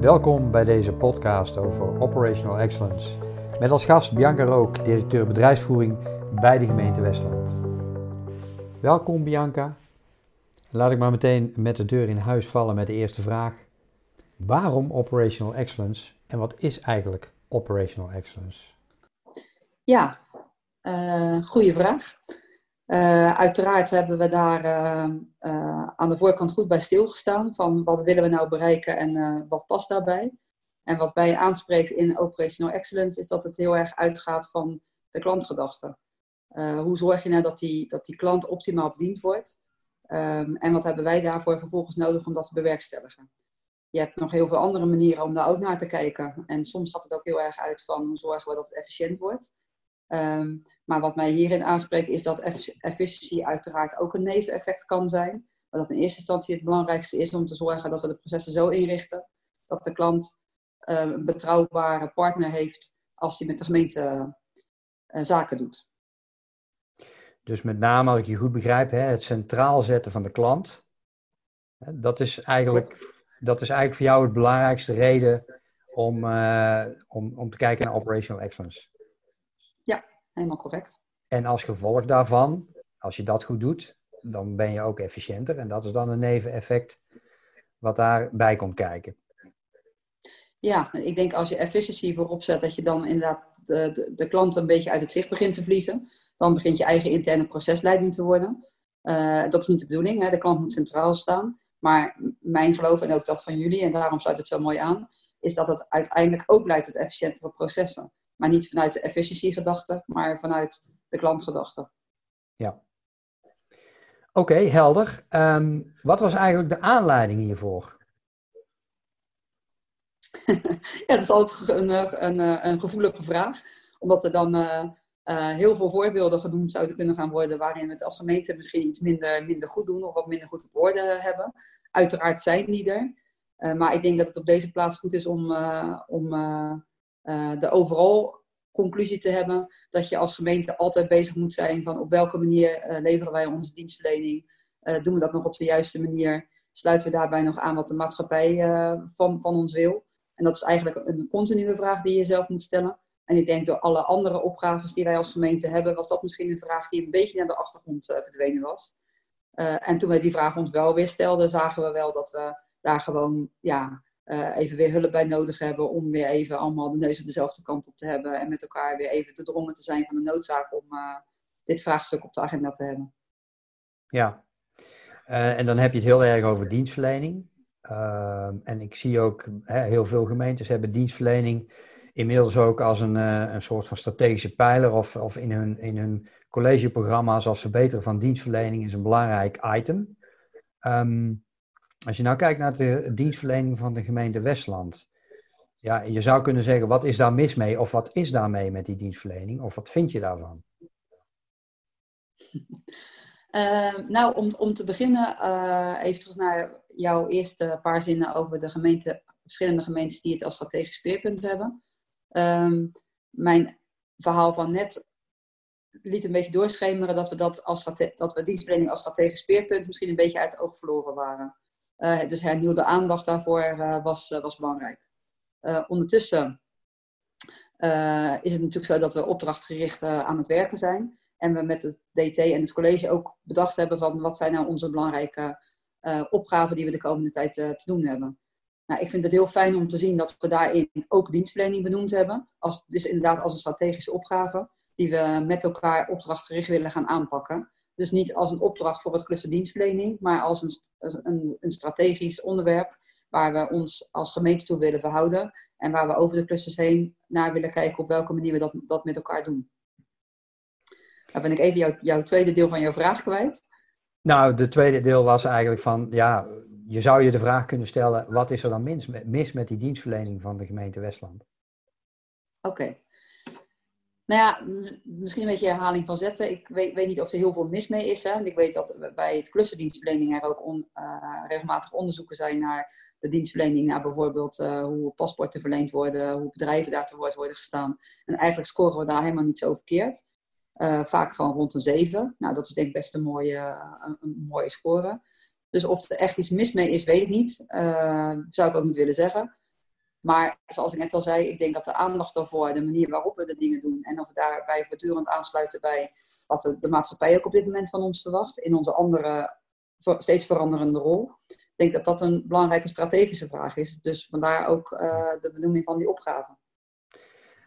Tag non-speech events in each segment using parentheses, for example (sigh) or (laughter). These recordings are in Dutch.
Welkom bij deze podcast over Operational Excellence. Met als gast Bianca Rook, directeur bedrijfsvoering bij de gemeente Westland. Welkom Bianca. Laat ik maar meteen met de deur in huis vallen met de eerste vraag. Waarom Operational Excellence en wat is eigenlijk Operational Excellence? Ja, uh, goede vraag. Uh, uiteraard hebben we daar uh, uh, aan de voorkant goed bij stilgestaan van wat willen we nou bereiken en wat past daarbij. En wat mij aanspreekt in Operational Excellence is dat het heel erg uitgaat van de klantgedachte. hoe zorg je nou dat die, dat die klant optimaal bediend wordt? Um, en wat hebben wij daarvoor vervolgens nodig om dat te bewerkstelligen? Je hebt nog heel veel andere manieren om daar ook naar te kijken. En soms gaat het ook heel erg uit van hoe zorgen we dat het efficiënt wordt. Um, maar wat mij hierin aanspreekt is dat efficiëntie uiteraard ook een neveneffect kan zijn. Maar dat in eerste instantie het belangrijkste is om te zorgen dat we de processen zo inrichten dat de klant uh, een betrouwbare partner heeft als hij met de gemeente uh, zaken doet. Dus met name, als ik je goed begrijp, hè, het centraal zetten van de klant. Dat is eigenlijk, dat is eigenlijk voor jou het belangrijkste reden om, uh, om, om te kijken naar operational excellence helemaal correct. En als gevolg daarvan, als je dat goed doet, dan ben je ook efficiënter. En dat is dan een neveneffect wat daarbij komt kijken. Ja, ik denk als je efficiëntie voorop zet, dat je dan inderdaad de, de, de klant een beetje uit het zicht begint te verliezen. Dan begint je eigen interne procesleiding te worden. Uh, dat is niet de bedoeling, hè? de klant moet centraal staan. Maar mijn geloof, en ook dat van jullie, en daarom sluit het zo mooi aan, is dat het uiteindelijk ook leidt tot efficiëntere processen. Maar niet vanuit de efficiëntiegedachte, maar vanuit de klantgedachte. Ja. Oké, helder. Um, wat was eigenlijk de aanleiding hiervoor? (laughs) ja, dat is altijd een, een, een gevoelige vraag. Omdat er dan uh, uh, heel veel voorbeelden genoemd zouden kunnen gaan worden waarin we het als gemeente misschien iets minder, minder goed doen of wat minder goed op orde hebben. Uiteraard zijn die er. Uh, maar ik denk dat het op deze plaats goed is om, om uh, de overal conclusie te hebben dat je als gemeente altijd bezig moet zijn van op welke manier uh, leveren wij onze dienstverlening. Uh, doen we dat nog op de juiste manier? Sluiten we daarbij nog aan wat de maatschappij van, van ons wil? En dat is eigenlijk een continue vraag die je zelf moet stellen. En ik denk door alle andere opgaves die wij als gemeente hebben, was dat misschien een vraag die een beetje naar de achtergrond verdwenen was. en toen wij die vraag ons wel weer stelden, zagen we wel dat we daar gewoon ja, uh, even weer hulp bij nodig hebben om weer even allemaal de neus dezelfde kant op te hebben en met elkaar weer even te drongen te zijn van de noodzaak om uh, dit vraagstuk op de agenda te hebben. Ja, uh, en dan heb je het heel erg over dienstverlening. en ik zie ook hè, heel veel gemeentes hebben dienstverlening inmiddels ook als een, een soort van strategische pijler of, of in, hun, in hun collegeprogramma's als verbeteren van dienstverlening is een belangrijk item. Um, als je nou kijkt naar de dienstverlening van de gemeente Westland. Ja, je zou kunnen zeggen, wat is daar mis mee? Of wat is daarmee met die dienstverlening? Of wat vind je daarvan? Uh, nou, om, om te beginnen, uh, even terug naar jouw eerste paar zinnen over de gemeente, verschillende gemeentes die het als strategisch speerpunt hebben. Uh, mijn verhaal van net liet een beetje doorschemeren dat we, dat, als dat we dienstverlening als strategisch speerpunt misschien een beetje uit het oog verloren waren. Uh, dus hernieuwde aandacht daarvoor uh, was, uh, was belangrijk. ondertussen is het natuurlijk zo dat we opdrachtgericht aan het werken zijn. En we met het DT en het college ook bedacht hebben van wat zijn nou onze belangrijke opgaven die we de komende tijd te doen hebben. Nou, ik vind het heel fijn om te zien dat we daarin ook dienstverlening benoemd hebben. Als, dus inderdaad als een strategische opgave die we met elkaar opdrachtgericht willen gaan aanpakken. Dus niet als een opdracht voor het klussen dienstverlening, maar als een, een, een, strategisch onderwerp waar we ons als gemeente toe willen verhouden en waar we over de klussen heen naar willen kijken op welke manier we dat, dat met elkaar doen. Dan ben ik even jou, jouw tweede deel van jouw vraag kwijt. Nou, de tweede deel was eigenlijk van, ja, je zou je de vraag kunnen stellen, wat is er dan mis, mis met die dienstverlening van de gemeente Westland? Oké. Nou ja, misschien een beetje herhaling van zetten. Ik weet, weet niet of er heel veel mis mee is. Hè. Ik weet dat bij het klussendienstverlening er ook uh, regelmatig onderzoeken zijn naar de dienstverlening, naar bijvoorbeeld uh, hoe paspoorten verleend worden, hoe bedrijven daar te woord worden gestaan. En eigenlijk scoren we daar helemaal niet zo verkeerd. Uh, vaak gewoon rond een 7. Nou, dat is denk ik best een mooie, een, mooie score. Dus of er echt iets mis mee is, weet ik niet. zou ik ook niet willen zeggen. Maar zoals ik net al zei, ik denk dat de aandacht daarvoor, de manier waarop we de dingen doen en of we daarbij voortdurend aansluiten bij wat de, maatschappij ook op dit moment van ons verwacht, in onze andere, steeds veranderende rol. Ik denk dat dat een belangrijke strategische vraag is. Dus vandaar ook uh, de benoeming van die opgave.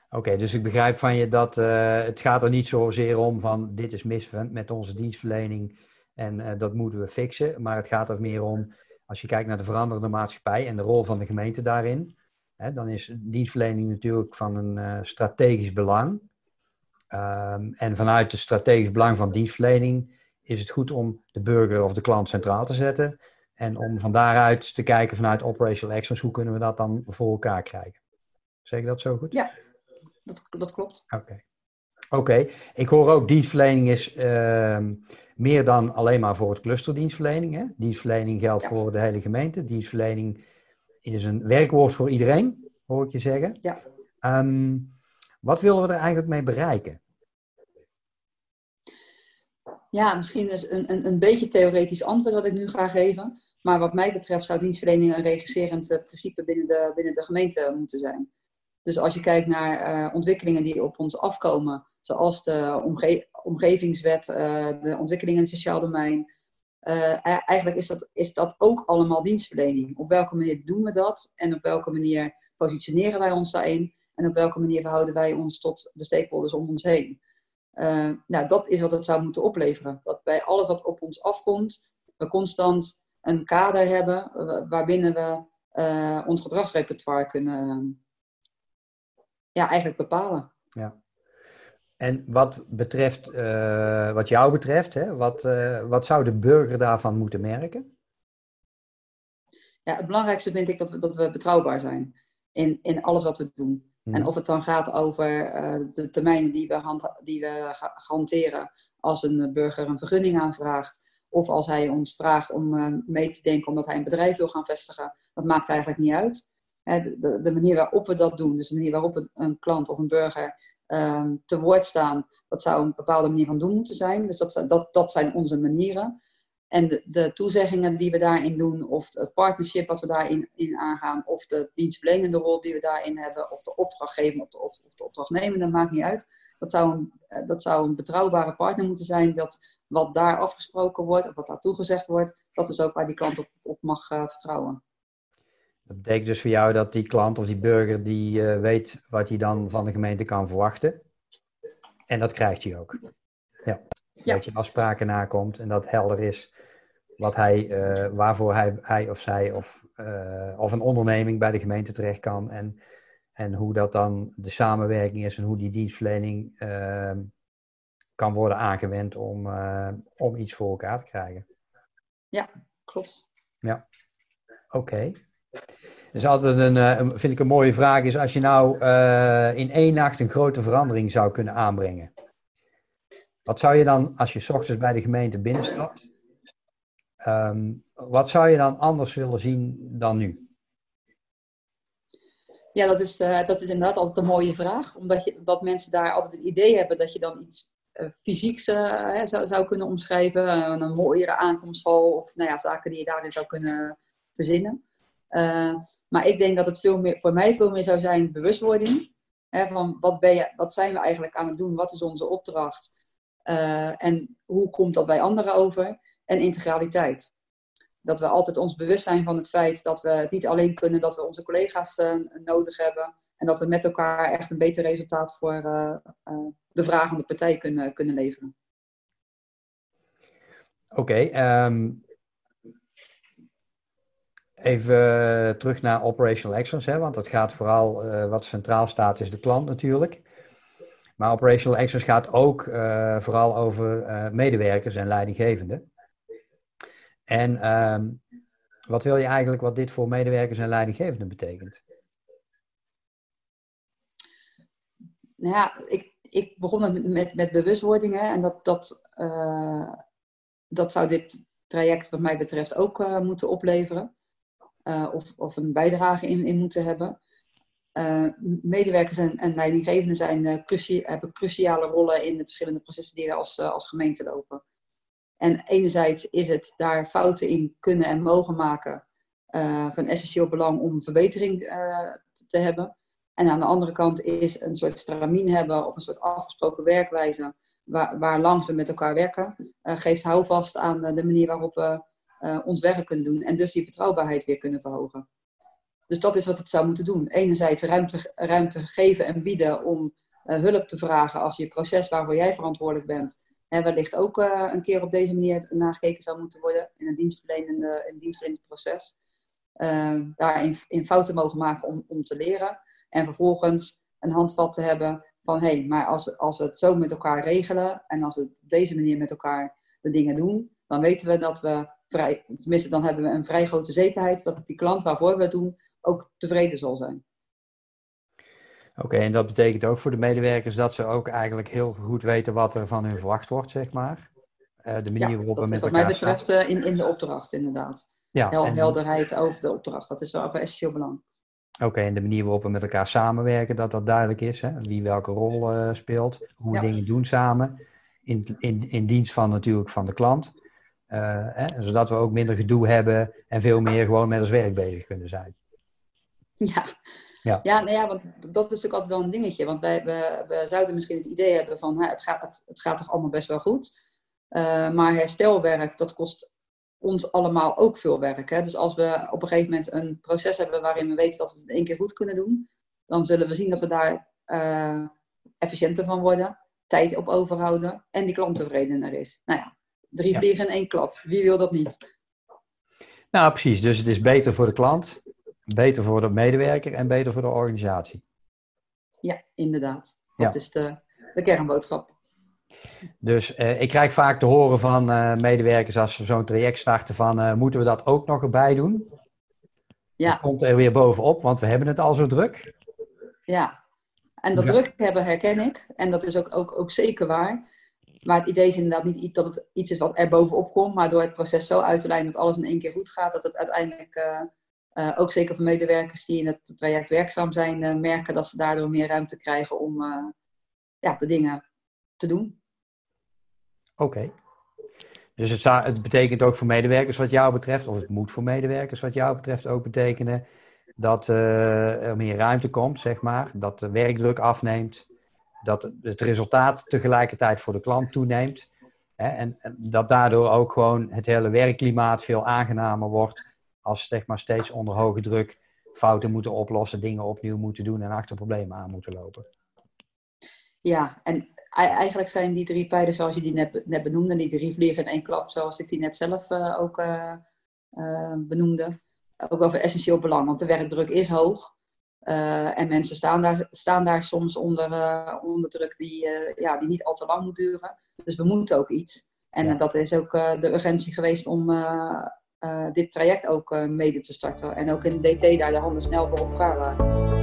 Oké, dus ik begrijp van je dat uh, het gaat er niet zozeer om van dit is mis met onze dienstverlening en uh, dat moeten we fixen. Maar het gaat er meer om, als je kijkt naar de veranderende maatschappij en de rol van de gemeente daarin, hè, dan is dienstverlening natuurlijk van een uh, strategisch belang. Um, en vanuit het strategisch belang van dienstverlening is het goed om de burger of de klant centraal te zetten. En om van daaruit te kijken vanuit operational excellence, hoe kunnen we dat dan voor elkaar krijgen? Zeg ik dat zo goed? Ja, dat, dat klopt. Oké. Oké, ik hoor ook dienstverlening is uh, meer dan alleen maar voor het clusterdienstverlening. Hè? Dienstverlening geldt ja. voor de hele gemeente. Dienstverlening is een werkwoord voor iedereen, hoor ik je zeggen. Ja. Um, wat willen we er eigenlijk mee bereiken? Ja, misschien is een, een, een beetje theoretisch antwoord wat ik nu ga geven. Maar wat mij betreft zou dienstverlening een regisserend uh, principe binnen de, binnen de gemeente moeten zijn. Dus als je kijkt naar uh, ontwikkelingen die op ons afkomen, zoals de omge omgevingswet, uh, de ontwikkelingen in het sociaal domein, uh, eigenlijk is dat, is dat ook allemaal dienstverlening. Op welke manier doen we dat en op welke manier positioneren wij ons daarin en op welke manier verhouden wij ons tot de stakeholders om ons heen. nou, dat is wat het zou moeten opleveren. Dat bij alles wat op ons afkomt, we constant een kader hebben waarbinnen we ons gedragsrepertoire kunnen ja, eigenlijk bepalen. Ja. En wat betreft, uh, wat jou betreft, hè, wat, uh, wat zou de burger daarvan moeten merken? Ja, het belangrijkste vind ik dat we, dat we betrouwbaar zijn in, in alles wat we doen. Hmm. En of het dan gaat over uh, de termijnen die we, hand, die we hanteren als een burger een vergunning aanvraagt. Of als hij ons vraagt om mee te denken omdat hij een bedrijf wil gaan vestigen. Dat maakt eigenlijk niet uit de, de, manier waarop we dat doen, dus de manier waarop een klant of een burger um, te woord staan, dat zou een bepaalde manier van doen moeten zijn. Dus dat, dat, dat zijn onze manieren. En de, de, toezeggingen die we daarin doen, of het partnership wat we daarin in aangaan, of de dienstverlenende rol die we daarin hebben, of de opdrachtgever of de, of, of maakt niet uit. Dat zou, een, eh, dat zou een betrouwbare partner moeten zijn, dat wat daar afgesproken wordt, of wat daar toegezegd wordt, dat is ook waar die klant op, mag uh, vertrouwen. Dat betekent dus voor jou dat die klant of die burger die uh, weet wat hij dan van de gemeente kan verwachten. En dat krijgt hij ook. Ja. ja. Dat je afspraken nakomt en dat helder is wat hij, uh, waarvoor hij, hij of zij of, uh, of een onderneming bij de gemeente terecht kan. En, en hoe dat dan de samenwerking is en hoe die dienstverlening ehm, kan worden aangewend om, om iets voor elkaar te krijgen. Ja, klopt. Ja, oké. Dus altijd een, uh, vind ik een mooie vraag is, als je nou uh, in één nacht een grote verandering zou kunnen aanbrengen. Wat zou je dan, als je ochtends bij de gemeente binnenstapt, um, wat zou je dan anders willen zien dan nu? Ja, dat is, uh, dat is inderdaad altijd een mooie vraag. Omdat je, dat mensen daar altijd het idee hebben dat je dan iets fysieks zou, zou kunnen omschrijven. een mooiere aankomsthal of nou ja, zaken die je daarin zou kunnen verzinnen. Uh, maar ik denk dat het veel meer, voor mij veel meer zou zijn bewustwording. Hè, van wat, ben je, wat zijn we eigenlijk aan het doen? Wat is onze opdracht? Uh, en hoe komt dat bij anderen over? En integraliteit. Dat we altijd ons bewust zijn van het feit dat we het niet alleen kunnen, dat we onze collega's uh, nodig hebben. En dat we met elkaar echt een beter resultaat voor de vragende partij kunnen, kunnen leveren. Oké, um, Even eh, terug naar operational excellence, hè, want dat gaat vooral, uh, wat centraal staat, is de klant natuurlijk. Maar operational excellence gaat ook uh, vooral over medewerkers en leidinggevenden. En um, wat wil je eigenlijk wat dit voor medewerkers en leidinggevenden betekent? Nou ja, ik, ik begon met, met, met bewustwording en dat, dat, dat zou dit traject wat mij betreft ook moeten opleveren. Uh, of, of een bijdrage in, in moeten hebben. Uh, medewerkers en, en leidinggevenden zijn, uh, hebben cruciale rollen in de verschillende processen die we als, als gemeente lopen. En enerzijds is het daar fouten in kunnen en mogen maken van essentieel belang om verbetering te, hebben. En aan de andere kant is een soort stramien hebben of een soort afgesproken werkwijze waar, waar langs we met elkaar werken, geeft houvast aan de manier waarop we ons werk kunnen doen en dus die betrouwbaarheid weer kunnen verhogen. Dus dat is wat het zou moeten doen. Enerzijds ruimte, ruimte geven en bieden om hulp te vragen als je proces waarvoor jij verantwoordelijk bent, hè, wellicht ook een keer op deze manier nagekeken zou moeten worden in een dienstverlenende, een proces. daarin in fouten mogen maken om, om te leren. En vervolgens een handvat te hebben van hé, hey, maar als als we het zo met elkaar regelen en als we op deze manier met elkaar de dingen doen, dan weten we dat we vrij, tenminste dan hebben we een vrij grote zekerheid dat die klant waarvoor we het doen ook tevreden zal zijn. Oké, en dat betekent ook voor de medewerkers dat ze ook eigenlijk heel goed weten wat er van hun verwacht wordt, zeg maar. Uh, de manier waarop we met elkaar Wat mij betreft uh, in, in de opdracht, inderdaad. Ja, Hel, Helderheid over de opdracht, dat is wel van essentieel belang. Oké, en de manier waarop we met elkaar samenwerken, dat dat duidelijk is. Hè? Wie welke rol uh, speelt, hoe we dingen doen samen. In, in, in dienst van natuurlijk van de klant. Uh, hè? Zodat we ook minder gedoe hebben en veel meer gewoon met ons werk bezig kunnen zijn. Ja, ja. Ja, nou ja, want dat is natuurlijk altijd wel een dingetje. Want wij, we, we zouden misschien het idee hebben van het, gaat, het, het gaat toch allemaal best wel goed. Uh, maar herstelwerk, dat kost ons allemaal ook veel werk. Hè? Dus als we op een gegeven moment een proces hebben waarin we weten dat we het in één keer goed kunnen doen, dan zullen we zien dat we daar uh, efficiënter van worden, tijd op overhouden en die klant tevredener is. Nou ja, drie vliegen in één klap. Wie wil dat niet? Nou, precies. Dus het is beter voor de klant, beter voor de medewerker en beter voor de organisatie. Ja, inderdaad. Dat is de, de kernboodschap. Dus uh, ik krijg vaak te horen van uh, medewerkers als we zo'n traject starten van uh, moeten we dat ook nog erbij doen? Ja. Dat komt er weer bovenop, want we hebben het al zo druk. Ja, en dat druk hebben herken ik. En dat is ook, ook, ook zeker waar. Maar het idee is inderdaad niet dat het iets is wat er bovenop komt, maar door het proces zo uit te leiden dat alles in één keer goed gaat, dat het uiteindelijk ook zeker voor medewerkers die in het traject werkzaam zijn, merken dat ze daardoor meer ruimte krijgen om ja, de dingen te doen. Oké. Dus het, het, betekent ook voor medewerkers wat jou betreft, of het moet voor medewerkers wat jou betreft ook betekenen, dat er meer ruimte komt, zeg maar. Dat de werkdruk afneemt. Dat het resultaat tegelijkertijd voor de klant toeneemt. Hè, en, dat daardoor ook gewoon het hele werkklimaat veel aangenamer wordt. Als zeg maar steeds onder hoge druk fouten moeten oplossen, dingen opnieuw moeten doen en achter problemen aan moeten lopen. Ja, en eigenlijk zijn die drie pijlen zoals je die net, net benoemde, die drie vliegen in één klap, zoals ik die net zelf uh, ook uh, uh, benoemde, ook wel van essentieel belang. Want de werkdruk is hoog. En mensen staan daar, staan daar soms onder, onder druk die, ja, die niet al te lang moet duren. Dus we moeten ook iets. En dat is ook de urgentie geweest om dit traject ook mede te starten. En ook in de DT daar de handen snel voor op elkaar waren.